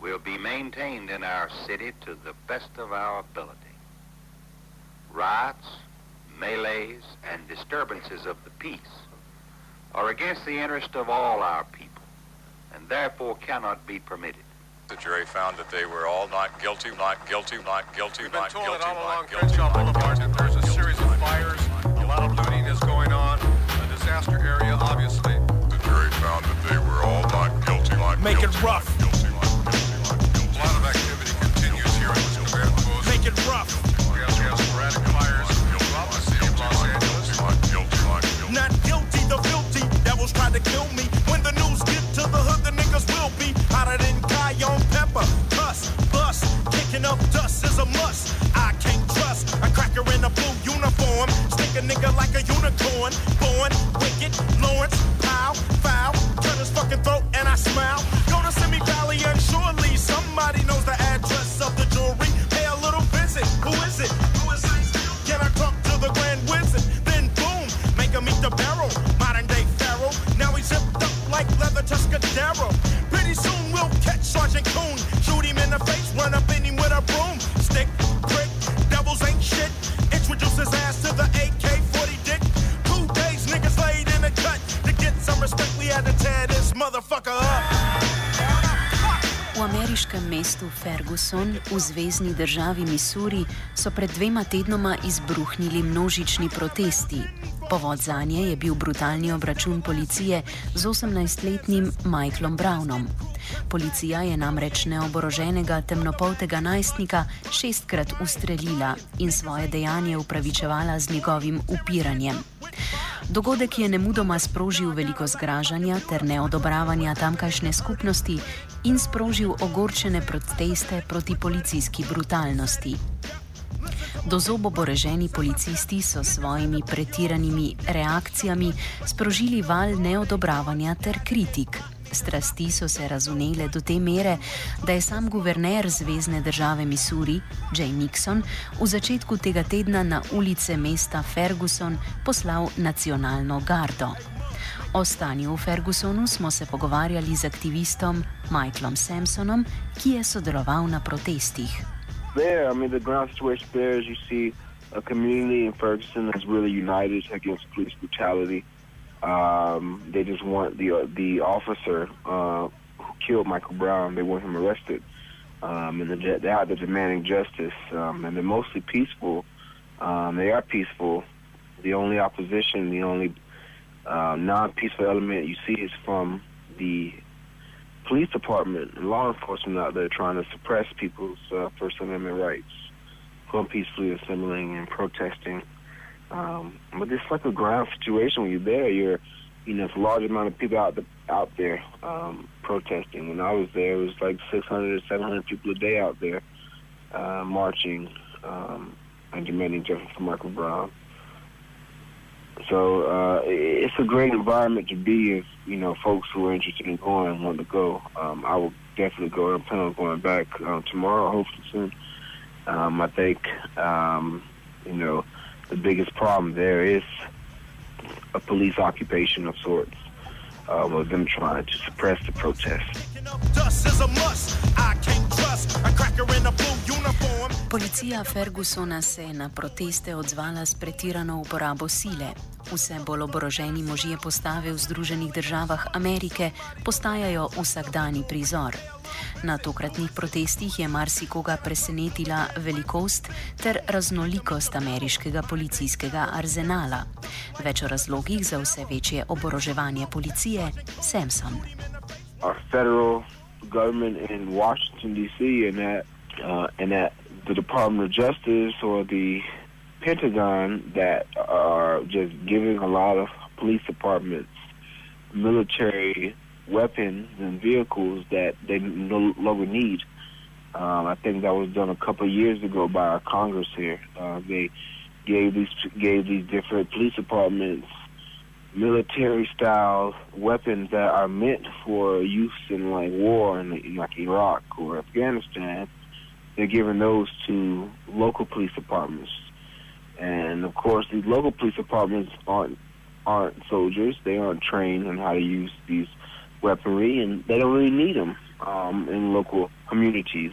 will be maintained in our city to the best of our ability. Riots, melees, and disturbances of the peace are against the interest of all our people and therefore cannot be permitted. The jury found that they were all not guilty, not guilty, not guilty, We've not been told guilty, that all along not guilty, Crenshaw not Boulevard guilty. that there's a series of fires, a lot of looting is going on, a disaster area, obviously. The jury found that they were all not guilty, not Make it guilty, rough. not guilty, V ameriškem mestu Ferguson v zvezdni državi Missouri so pred dvema tednoma izbruhnili množični protesti. Povod za nje je bil brutalni obračun policije z 18-letnim Michaelom Brownom. Policija je namreč neoboroženega temnopoltega najstnika šestkrat ustrelila in svoje dejanje upravičevala z njegovim upiranjem. Dogodek je nemudoma sprožil veliko zgražanja ter neodobravanja tamkajšnje skupnosti in sprožil ogorčene proteste proti policijski brutalnosti. Do zobo boreženi policisti so s svojimi pretiranimi reakcijami sprožili val neodobravanja ter kritik. Strasti so se razunele do te mere, da je sam guverner Zvezdne države Missouri, Jay Nixon, v začetku tega tedna na ulice mesta Ferguson poslal nacionalno gardo. O stanju v Fergusonu smo se pogovarjali z aktivistom Michaelom Sampsonom, ki je sodeloval na protestih. There. I mean, the ground situation there is you see a community in Ferguson that's really united against police brutality. Um, they just want the uh, the officer uh, who killed Michael Brown. They want him arrested, um, and the, they're out demanding justice. Um, and they're mostly peaceful. Um, they are peaceful. The only opposition, the only uh, non-peaceful element you see is from the police department and law enforcement out there trying to suppress people's uh, First Amendment rights, who are peacefully assembling and protesting. Um, but it's like a ground situation when you're there. You're, you know, it's a large amount of people out the, out there um, protesting. When I was there, it was like 600 700 people a day out there uh, marching um, and demanding justice for Michael Brown. So uh, it's a great environment to be if you know folks who are interested in going and want to go. Um, I will definitely go. I'm planning on going back um, tomorrow, hopefully soon. Um, I think um, you know the biggest problem there is a police occupation of sorts, uh, with them trying to suppress the protests. Policija Fergusona se je na proteste odzvala s pretirano uporabo sile. Vse bolj oboroženi možje postave v Združenih državah Amerike postajajo vsakdani prizor. Na tokratnih protestih je marsikoga presenetila velikost ter raznolikost ameriškega policijskega arzenala. Več o razlogih za vse večje oboroževanje policije Samson. Our federal government in Washington D.C. and that uh, and that the Department of Justice or the Pentagon that are just giving a lot of police departments military weapons and vehicles that they no longer need. Um, I think that was done a couple of years ago by our Congress here. Uh, they gave these gave these different police departments military style weapons that are meant for use in like war in, like Iraq or Afghanistan. They're giving those to local police departments, and of course these local police departments aren't aren't soldiers. They aren't trained on how to use these weaponry, and they don't really need them um, in local communities.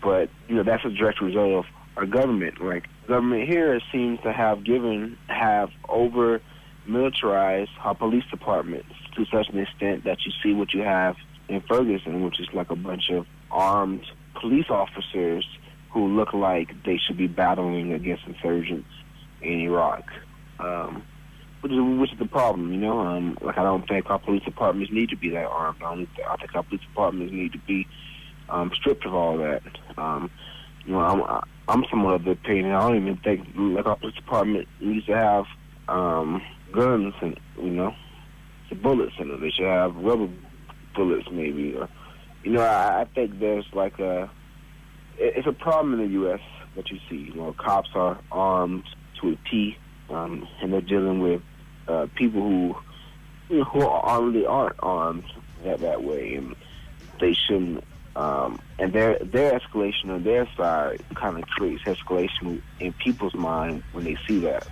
But you know that's a direct result of our government. Like government here seems to have given have over militarized our police departments to such an extent that you see what you have in Ferguson, which is like a bunch of armed police officers who look like they should be battling against insurgents in Iraq. Um, which is, which is the problem, you know. Um, like I don't think our police departments need to be that armed. I, I think our police departments need to be um, stripped of all that. Um, you know, I'm I'm somewhat of the opinion. I don't even think like our police department needs to have um, guns and you know, bullets in them. They should have rubber bullets, maybe. Or, you know, I, I think there's like a it's a problem in the U.S. that you see. You know, cops are armed to a T, um, and they're dealing with uh, people who you know, who really aren't armed that that way, and they shouldn't. Um, and their their escalation on their side kind of creates escalation in people's mind when they see that.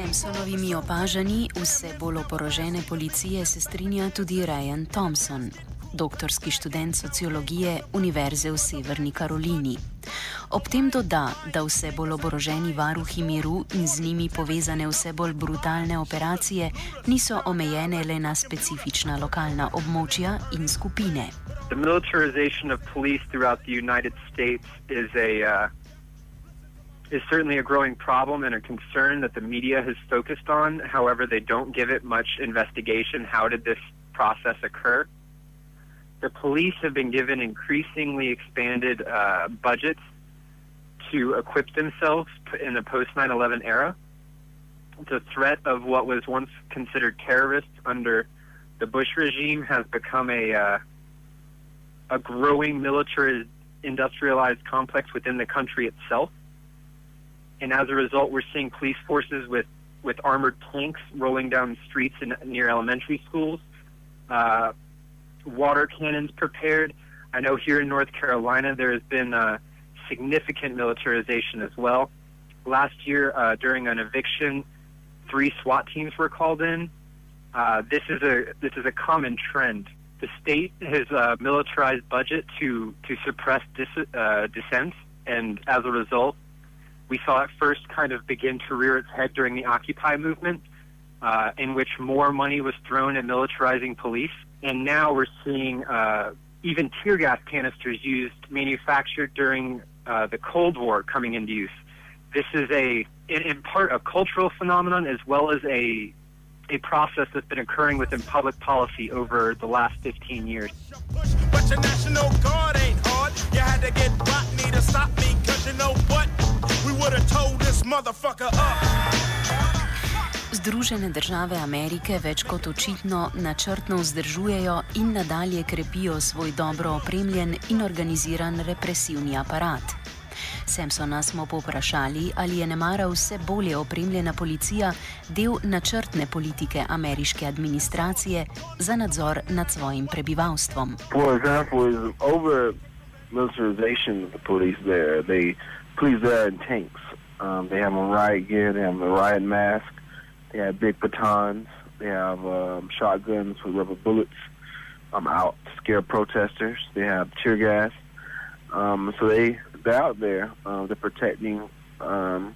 Samsonovimi opažanji vse bolj oporožene policije se strinja tudi Ryan Thompson, doktorski študent sociologije Univerze v Severni Karolini. Ob tem doda, da vse bolj oboroženi varuhi miru in z njimi povezane vse bolj brutalne operacije niso omejene le na specifična lokalna območja in skupine. The militarization of police throughout the United States is a uh, is certainly a growing problem and a concern that the media has focused on. However, they don't give it much investigation. How did this process occur? The police have been given increasingly expanded uh, budgets to equip themselves in the post 9 11 era. The threat of what was once considered terrorists under the Bush regime has become a, uh, a growing military industrialized complex within the country itself and as a result, we're seeing police forces with with armored tanks rolling down streets in, near elementary schools, uh, water cannons prepared. I know here in North Carolina there has been uh, significant militarization as well. Last year, uh, during an eviction, three SWAT teams were called in. Uh, this is a this is a common trend. The state has a militarized budget to to suppress dis- uh, dissent, and as a result, we saw it first kind of begin to rear its head during the Occupy movement, uh, in which more money was thrown at militarizing police. And now we're seeing uh, even tear gas canisters used, manufactured during uh, the Cold War, coming into use. This is a, in, in part, a cultural phenomenon as well as a a process that's been occurring within public policy over the last 15 years. But your national guard ain't hard. You had to get to stop me, cause you know what? We would have told this motherfucker up. Združene države Amerike več kot očitno načrtno vzdržujejo in nadalje krepijo svoj dobro opremljen in organiziran represivni aparat. Samsona smo povprašali, ali je nemara vse bolje opremljena policija del načrtne politike ameriške administracije za nadzor nad svojim prebivalstvom. For example, is over militarization of the police there. They police there in tanks. Um, they have a riot gear. They have a riot mask. They have big batons. They have um, shotguns with rubber bullets. um, out to scare protesters. They have tear gas. Um, so they they're out there. Uh, they're protecting. Um,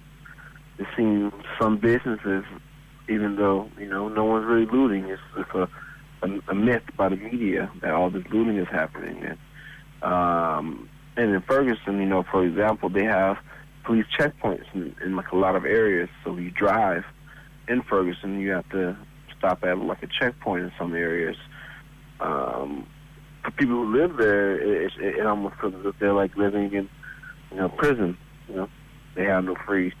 it seems some businesses even though you know no one's really looting. It's, it's a, a a myth by the media that all this looting is happening. And um, and in Ferguson, you know, for example, they have police checkpoints in, in like a lot of areas. So you drive in Ferguson, you have to stop at like a checkpoint in some areas. Um, for people who live there, it, it, it almost feels as if they're like living in, you know, prison. You know, they have no free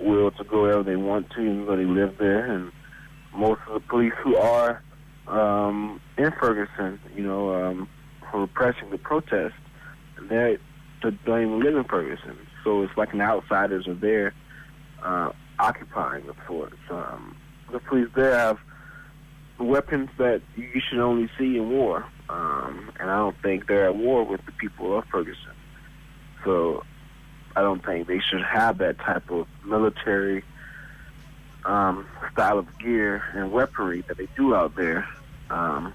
will to go wherever they want to, even though they live there. And most of the police who are um, in Ferguson, you know, um, for repressing the protest, they don't even live in Ferguson. So it's like an outsiders are there uh, occupying the fort. Um, the police there have weapons that you should only see in war, um, and I don't think they're at war with the people of Ferguson. So I don't think they should have that type of military um, style of gear and weaponry that they do out there, um,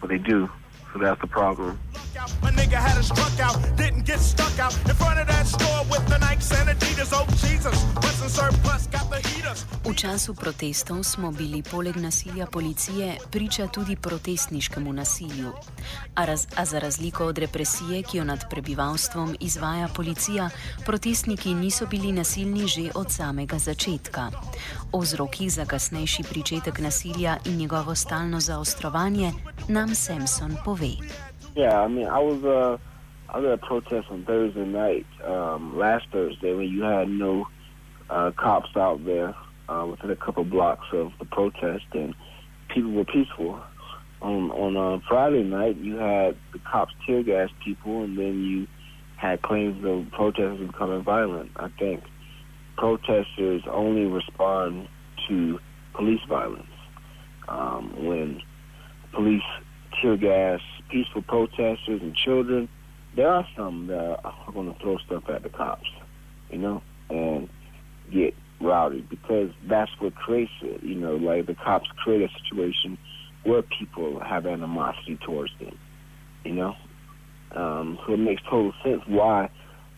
but they do. So that's the problem. My nigga had it struck out, didn't get stuck out in front of that store with the Nikes and Adidas. Oh Jesus, Western surplus got the heaters. V času protestov smo bili poleg nasilja policije priča tudi protestniškemu nasilju. A, raz, a za razliko od represije, ki jo nad prebivalstvom izvaja policija, protestniki niso bili nasilni že od samega začetka. O vzrokih za kasnejši pričetek nasilja in njegovo stalno zaostrovanje nam Samson pove. Yeah, I mean, I was uh, I was at a protest on Thursday night, um, last Thursday, when you had no uh, cops out there uh, within a couple blocks of the protest, and people were peaceful. On on uh, Friday night, you had the cops tear gas people, and then you had claims of protesters becoming violent. I think protesters only respond to police violence um, when police tear gas peaceful protesters and children. There are some that are going to throw stuff at the cops, you know, and get rowdy because that's what creates it. You know, like the cops create a situation where people have animosity towards them, you know. Um, so it makes total sense why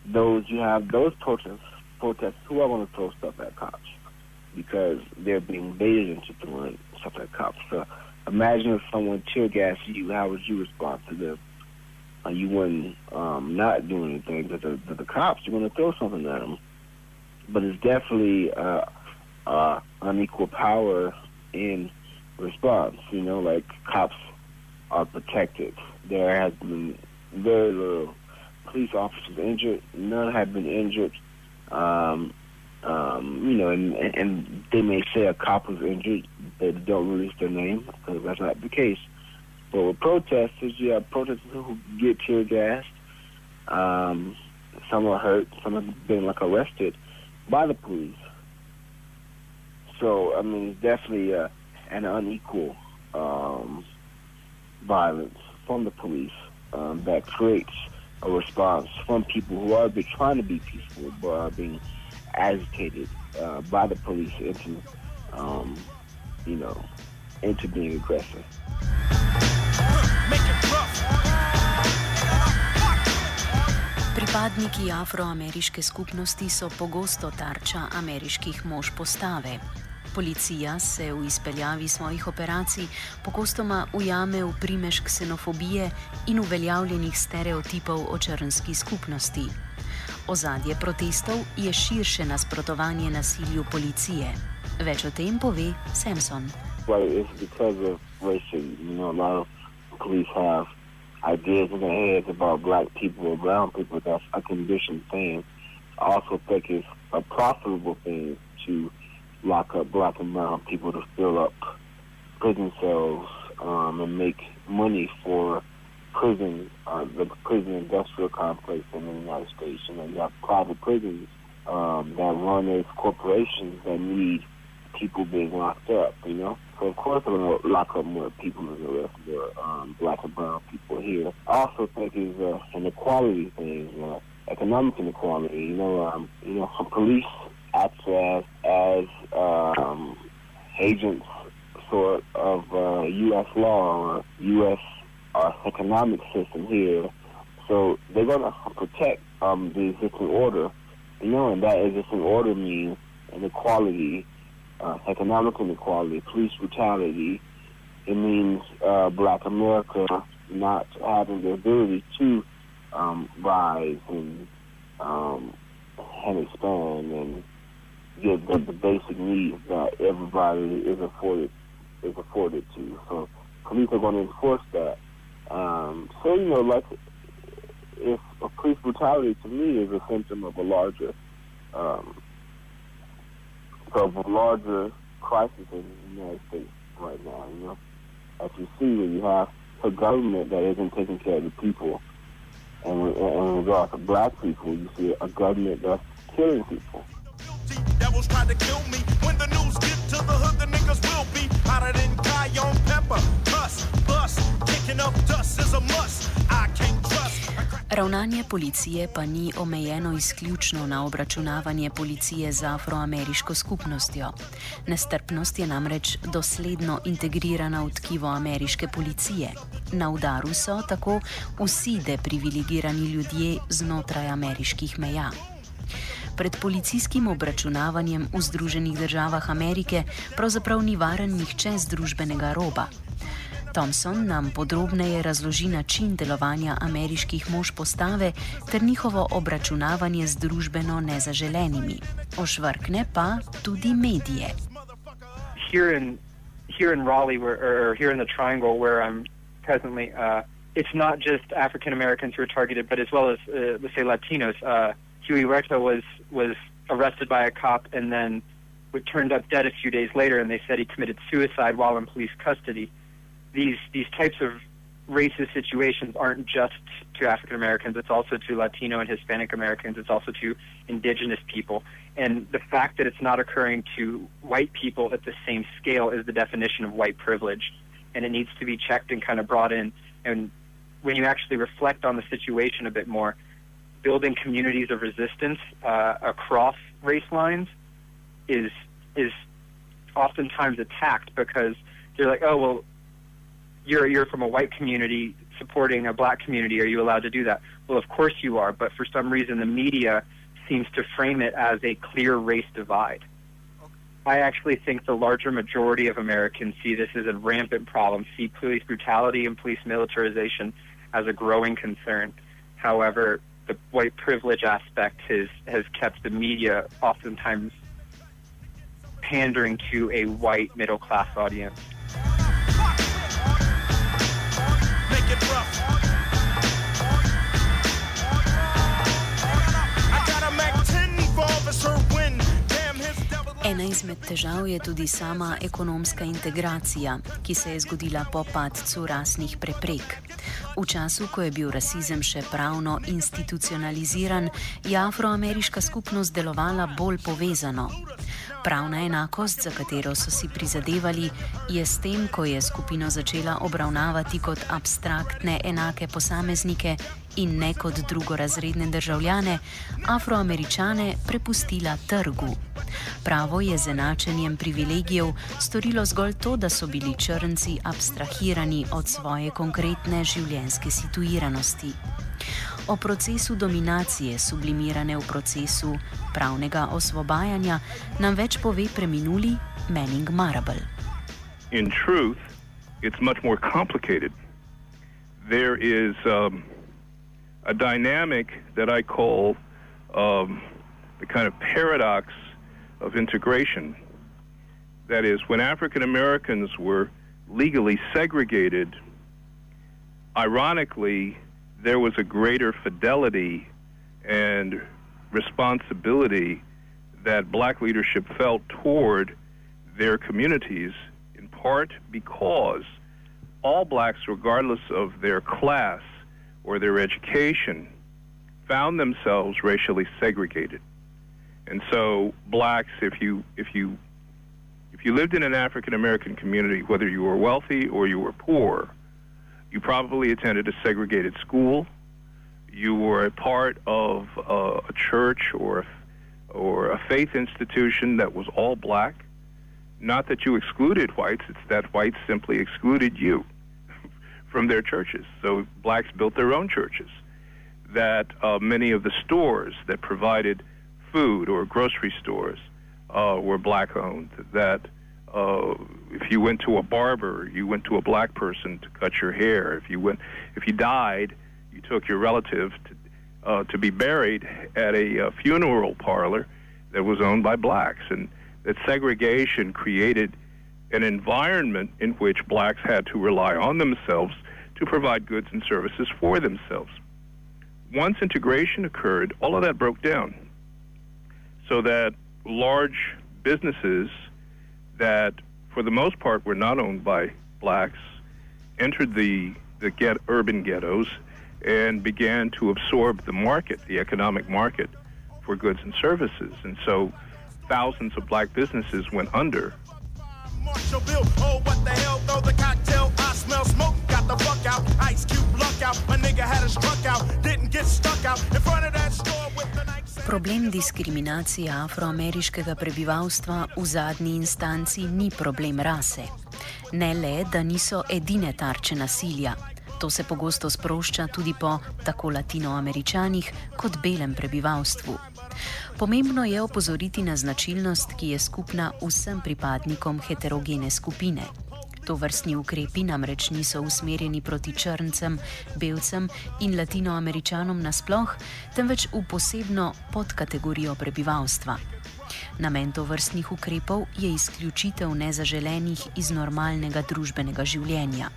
those you have those protests protesters who are going to throw stuff at cops because they're being baited into throwing stuff at cops. So imagine if someone tear gassed you, how would you respond to them? Uh, you wouldn't um, not do anything to the, to the cops. You're going to throw something at them. But it's definitely uh, uh, unequal power in response. You know, like cops are protected. There has been very little police officers injured. None have been injured. Um, um, you know, and, and they may say a cop was injured, they don't release their name because that's not the case. But with protesters, you have protesters who get tear gassed. Um, some are hurt. Some have been like arrested by the police. So I mean, it's definitely uh, an unequal um, violence from the police um, that creates a response from people who are trying to be peaceful but are being agitated uh, by the police into, um, you know, into being aggressive. Pripadniki afroameriške skupnosti so pogosto tarča ameriških mož postave. Policija se v izpeljavi svojih operacij pogostoma ujame v primež ksenofobije in uveljavljenih stereotipov o črnski skupnosti. Ozadje protestov je širše nasprotovanje nasilju policije. Več o tem pove Samson. Well, it's because of racism. You know, a lot of police have ideas in their heads about black people or brown people. That's a conditioned thing. I also think it's a profitable thing to lock up black and brown people to fill up prison cells um, and make money for prison, uh, the prison industrial complex in the United States. You know, you have private prisons um, that run as corporations that need people being locked up, you know? So, of course, they're going to lock up more people than the rest of the um, black and brown people here. I also think it's uh, an equality thing, uh, economic inequality. You know, um, you know, police act as, as um, agents sort of uh, U.S. law or U.S. Uh, economic system here. So they're going to protect um, the existing order, you know, and that existing order means inequality uh, economic inequality, police brutality. It means uh, Black America not having the ability to um, rise and um, and expand and get the, the basic needs that everybody is afforded is afforded to. So police are going to enforce that. Um, so you know, like if police brutality to me is a symptom of a larger um, of a larger crisis in the United States right now. You know, as you see, when you have a government that isn't taking care of the people, and in, regard to black people, you see a government that's killing people. Devils to kill me. When the news get to the hood, the niggas will be hotter than cayenne pepper. Cuss, Ravnanje policije pa ni omejeno izključno na obračunavanje policije z afroameriško skupnostjo. Nestrpnost je namreč dosledno integrirana v tkivo ameriške policije. Na udaru so tako vsi deprivilegirani ljudje znotraj ameriških meja. Pred policijskim obračunavanjem v Združenih državah Amerike pravzaprav ni varen nihče z družbenega roba. Thompson nam podrobneje razloži način delovanja ameriških mož postave ter njihovo obračunavanje z družbeno nezaželenimi. Ošvrkne pa tudi medije. Here in, here in Raleigh, where, or here in the Triangle, where I'm presently, uh, it's not just African Americans who are targeted, but as well as, uh, let's say, Latinos. Uh, Huey Huerta was was arrested by a cop and then turned up dead a few days later, and they said he committed suicide while in police custody. These these types of racist situations aren't just to African Americans; it's also to Latino and Hispanic Americans. It's also to Indigenous people. And the fact that it's not occurring to white people at the same scale is the definition of white privilege, and it needs to be checked and kind of brought in. And when you actually reflect on the situation a bit more, building communities of resistance uh, across race lines is is oftentimes attacked because they're like, oh well, you're you're from a white community supporting a black community. Are you allowed to do that? Well, of course you are, but for some reason the media seems to frame it as a clear race divide. I actually think the larger majority of Americans see this as a rampant problem, see police brutality and police militarization as a growing concern. However, the white privilege aspect has has kept the media oftentimes pandering to a white middle class audience. Ena izmed težav je tudi sama ekonomska integracija, ki se je zgodila po padcu rasnih preprek. V času, ko je bil rasizem še pravno institucionaliziran, je afroameriška skupnost delovala bolj povezano. Pravna enakost, za katero so si prizadevali, je s tem, ko je skupino začela obravnavati kot abstraktne enake posameznike in ne kot drugorazredne državljane, afroameričane prepustila trgu. Pravo je z enačenjem privilegijev storilo zgolj to, da so bili črnci abstrahirani od svoje konkretne življenjske situiranosti. O procesu dominacije, sublimirane v procesu pravnega osvobajanja, nam več pove preminuli Manning Marable. In truth, it's much more complicated. There is um, a dynamic that I call um, the kind of paradox of integration. That is, when African Americans were legally segregated, ironically, there was a greater fidelity and responsibility that black leadership felt toward their communities, in part because all blacks, regardless of their class or their education, found themselves racially segregated. And so blacks, if you if you if you lived in an African American community, whether you were wealthy or you were poor, you probably attended a segregated school. You were a part of uh, a church or or a faith institution that was all black. Not that you excluded whites; it's that whites simply excluded you from their churches. So blacks built their own churches. That uh, many of the stores that provided food or grocery stores uh, were black owned. That uh, if you went to a barber, you went to a black person to cut your hair. If you went, if you died, you took your relative to, uh, to be buried at a uh, funeral parlor that was owned by blacks, and that segregation created an environment in which blacks had to rely on themselves to provide goods and services for themselves. Once integration occurred, all of that broke down. So that large businesses that, for the most part, were not owned by blacks entered the, the get, urban ghettos and began to absorb the market, the economic market for goods and services. And so thousands of black businesses went under Marshall Bill. Oh, what the hell, throw the cocktail. I smell smoke, got the fuck out. Ice Cube luck out. Nigga had a struck out. Didn't get stuck out in front of that store with the Problem diskriminacije afroameriškega prebivalstva v zadnji instanci ni problem rase. Ne le, da niso edine tarče nasilja. To se pogosto sprošča tudi po tako latinoameričanih kot belem prebivalstvu. Pomembno je opozoriti na značilnost, ki je skupna vsem pripadnikom heterogene skupine. To vrstni ukrepi namreč niso usmerjeni proti črncem, belcem in latinoameričanom nasploh, temveč v posebno podkategorijo prebivalstva. Namen to vrstnih ukrepov je izključitev nezaželenih iz normalnega družbenega življenja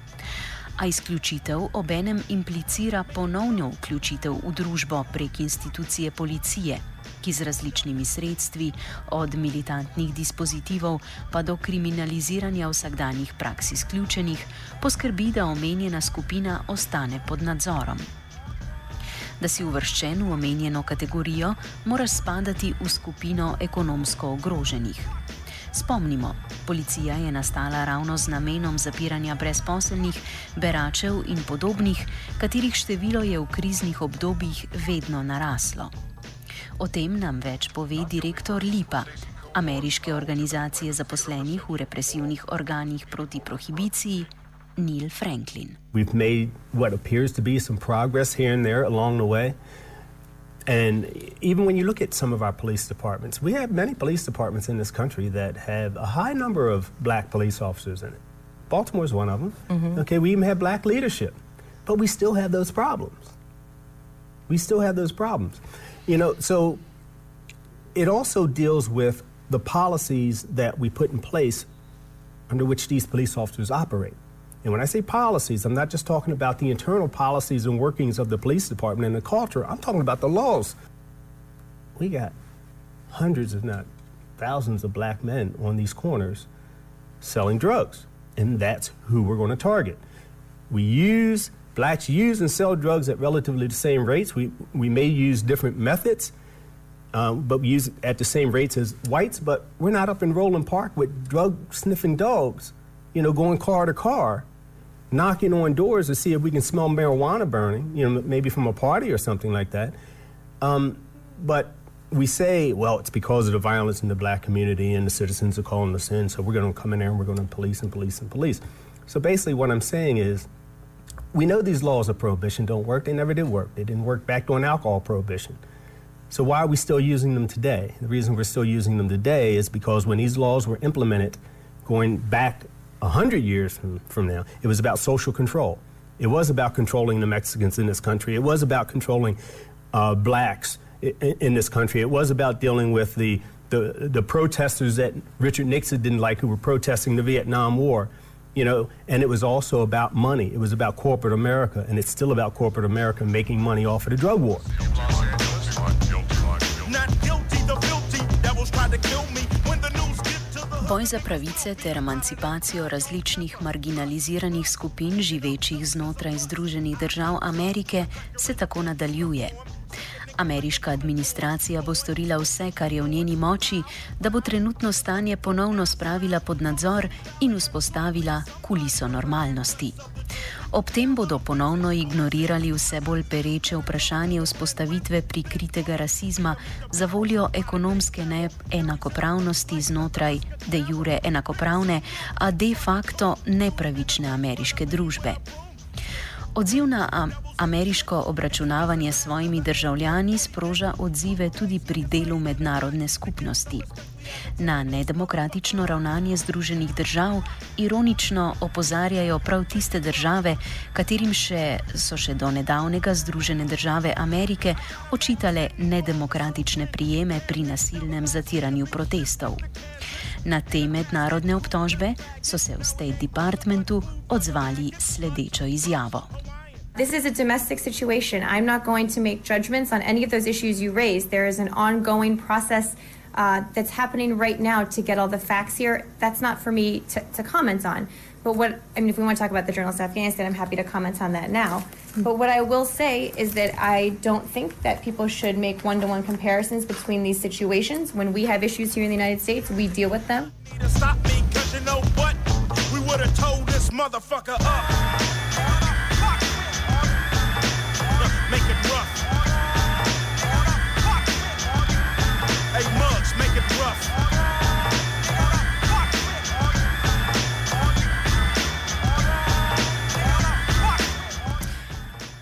a izključitev obenem implicira ponovno vključitev v družbo prek institucije policije, ki z različnimi sredstvi, od militantnih dispozitivov pa do kriminaliziranja vsakdanjih praks izključenih, poskrbi, da omenjena skupina ostane pod nadzorom. Da si uvrščen v omenjeno kategorijo, moraš spadati v skupino ekonomsko ogroženih. Spomnimo, policija je nastala ravno z namenom zapiranja brezposelnih, beračev in podobnih, katerih število je v kriznih obdobjih vedno naraslo. O tem nam več pove direktor LEAP-a, ameriške organizacije zaposlenih v represivnih organih proti prohibiciji. Neill Franklin. We've made what appears to be some progress here and there along the way. And even when you look at some of our police departments, we have many police departments in this country that have a high number of black police officers in it. Baltimore is one of them. Mm-hmm. Okay, we even have black leadership, but we still have those problems. We still have those problems. You know, so it also deals with the policies that we put in place under which these police officers operate. And when I say policies, I'm not just talking about the internal policies and workings of the police department and the culture. I'm talking about the laws. We got hundreds, if not thousands, of black men on these corners selling drugs. And that's who we're going to target. We use, blacks use and sell drugs at relatively the same rates. We, we may use different methods, um, but we use it at the same rates as whites. But we're not up in Roland Park with drug sniffing dogs, you know, going car to car knocking on doors to see if we can smell marijuana burning, you know, maybe from a party or something like that. Um, but we say, well, it's because of the violence in the black community and the citizens are calling us in, so we're going to come in there and we're going to police and police and police. So basically, what I'm saying is, we know these laws of prohibition don't work. They never did work. They didn't work back during alcohol prohibition. So why are we still using them today? The reason we're still using them today is because when these laws were implemented, going back 100 years from, from now, it was about social control. It was about controlling the Mexicans in this country. It was about controlling uh, blacks in, in, this country. It was about dealing with the, the, the protesters that Richard Nixon didn't like who were protesting the Vietnam War. You know, and it was also about money. It was about corporate America, and it's still about corporate America making money off of the drug war. Boj za pravice ter emancipacijo različnih marginaliziranih skupin živečih znotraj Združenih držav Amerike se tako nadaljuje. Ameriška administracija bo storila vse, kar je v njeni moči, da bo trenutno stanje ponovno spravila pod nadzor in vzpostavila kuliso normalnosti. Ob tem bodo ponovno ignorirali vse bolj pereče vprašanje vzpostavitve prikritega rasizma za voljo ekonomske neenakopravnosti znotraj de jure enakopravne, a de facto nepravične ameriške družbe. Odziv na am ameriško obračunavanje s svojimi državljani sproža odzive tudi pri delu mednarodne skupnosti. Na nedemokratično ravnanje Združenih držav ironično opozarjajo prav tiste države, katerim še, so še do nedavnega Združene države Amerike očitale nedemokratične prijeme pri nasilnem zatiranju protestov. Na te mednarodne obtožbe so se v State Departmentu odzvali sledečo izjavo. This is a domestic situation. I'm not going to make judgments on any of those issues you raised. There is an ongoing process uh, that's happening right now to get all the facts here. That's not for me to, to comment on. But what, I mean, if we want to talk about the journalist of Afghanistan, I'm happy to comment on that now. Hmm. But what I will say is that I don't think that people should make one to one comparisons between these situations. When we have issues here in the United States, we deal with them.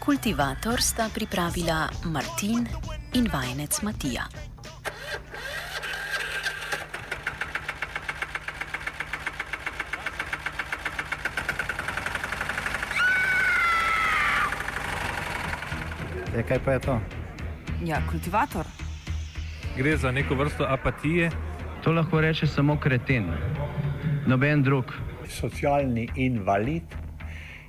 Kultivator sta pripravila Martin in vajenec Matija. E, kaj pa je to? Ja, kultivator. Gre za neko vrsto apatije. To lahko reče samo kreten, noben drug. Socialni invalid